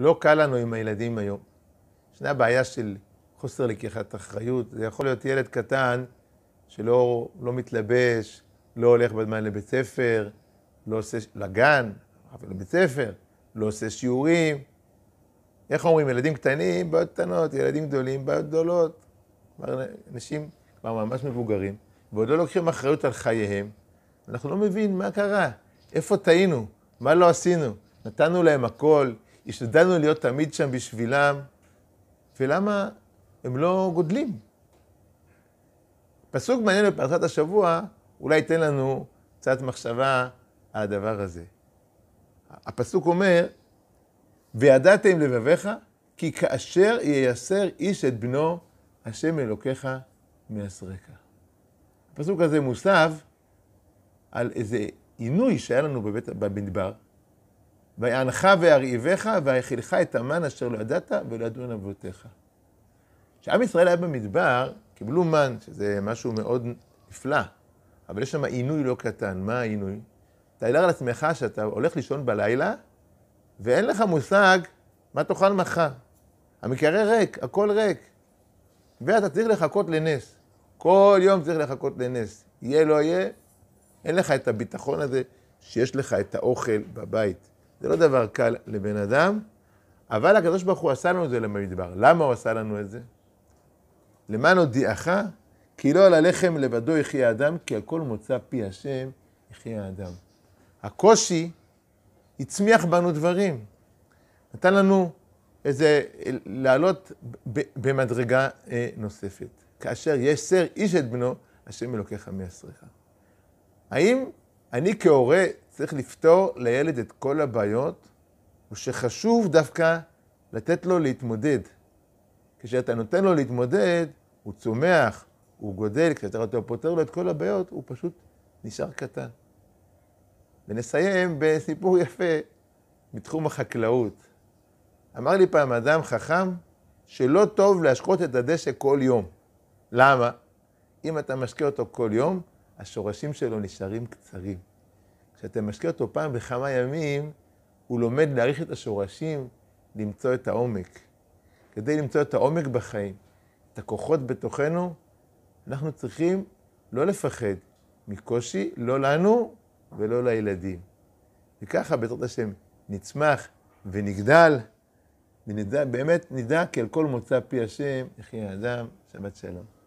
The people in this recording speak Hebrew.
לא קל לנו עם הילדים היום. ישנה בעיה של חוסר לקיחת אחריות. זה יכול להיות ילד קטן שלא לא מתלבש, לא הולך בזמן לבית ספר, לא עושה לגן, אבל לבית ספר, לא עושה שיעורים. איך אומרים, ילדים קטנים, בעיות קטנות, ילדים גדולים, בעיות גדולות. כלומר, אנשים כבר ממש מבוגרים, ועוד לא לוקחים אחריות על חייהם. אנחנו לא מבין מה קרה, איפה טעינו, מה לא עשינו. נתנו להם הכל, השתדלנו להיות תמיד שם בשבילם, ולמה הם לא גודלים? פסוק מעניין בפרשת השבוע, אולי ייתן לנו קצת מחשבה על הדבר הזה. הפסוק אומר, וידעתם לבביך, כי כאשר ייסר איש את בנו, השם אלוקיך מייסרך. הפסוק הזה מוסב על איזה עינוי שהיה לנו בבית, במדבר, ויענך וירעיבך ויאכילך את המן אשר לא ידעת ולא ידעו נבותיך. כשעם ישראל היה במדבר, קיבלו מן, שזה משהו מאוד נפלא, אבל יש שם עינוי לא קטן. מה העינוי? תאר לעצמך שאתה הולך לישון בלילה, ואין לך מושג מה תאכל מחר. המקרר ריק, הכל ריק. ואתה צריך לחכות לנס. כל יום צריך לחכות לנס. יהיה, לא יהיה, אין לך את הביטחון הזה שיש לך את האוכל בבית. זה לא דבר קל לבן אדם, אבל הקדוש ברוך הוא עשה לנו את זה למדבר. למה הוא עשה לנו את זה? למען הודיעך, כי לא על הלחם לבדו יחיה האדם, כי על כל מוצא פי השם יחיה האדם. הקושי הצמיח בנו דברים. נתן לנו איזה, לעלות במדרגה אה, נוספת. כאשר יש סר איש את בנו, השם אלוקיך מייסריך. האם אני כהורה צריך לפתור לילד את כל הבעיות, או שחשוב דווקא לתת לו להתמודד? כשאתה נותן לו להתמודד, הוא צומח, הוא גודל, כשאתה פותר לו את כל הבעיות, הוא פשוט נשאר קטן. ונסיים בסיפור יפה מתחום החקלאות. אמר לי פעם אדם חכם שלא טוב להשקות את הדשא כל יום. למה? אם אתה משקה אותו כל יום, השורשים שלו נשארים קצרים. כשאתה משקה אותו פעם בכמה ימים, הוא לומד להעריך את השורשים, למצוא את העומק. כדי למצוא את העומק בחיים, את הכוחות בתוכנו, אנחנו צריכים לא לפחד מקושי, לא לנו ולא לילדים. וככה בעזרת השם נצמח ונגדל, ונדע, באמת נדע כי על כל מוצא פי השם יחיה האדם, שבת שלום.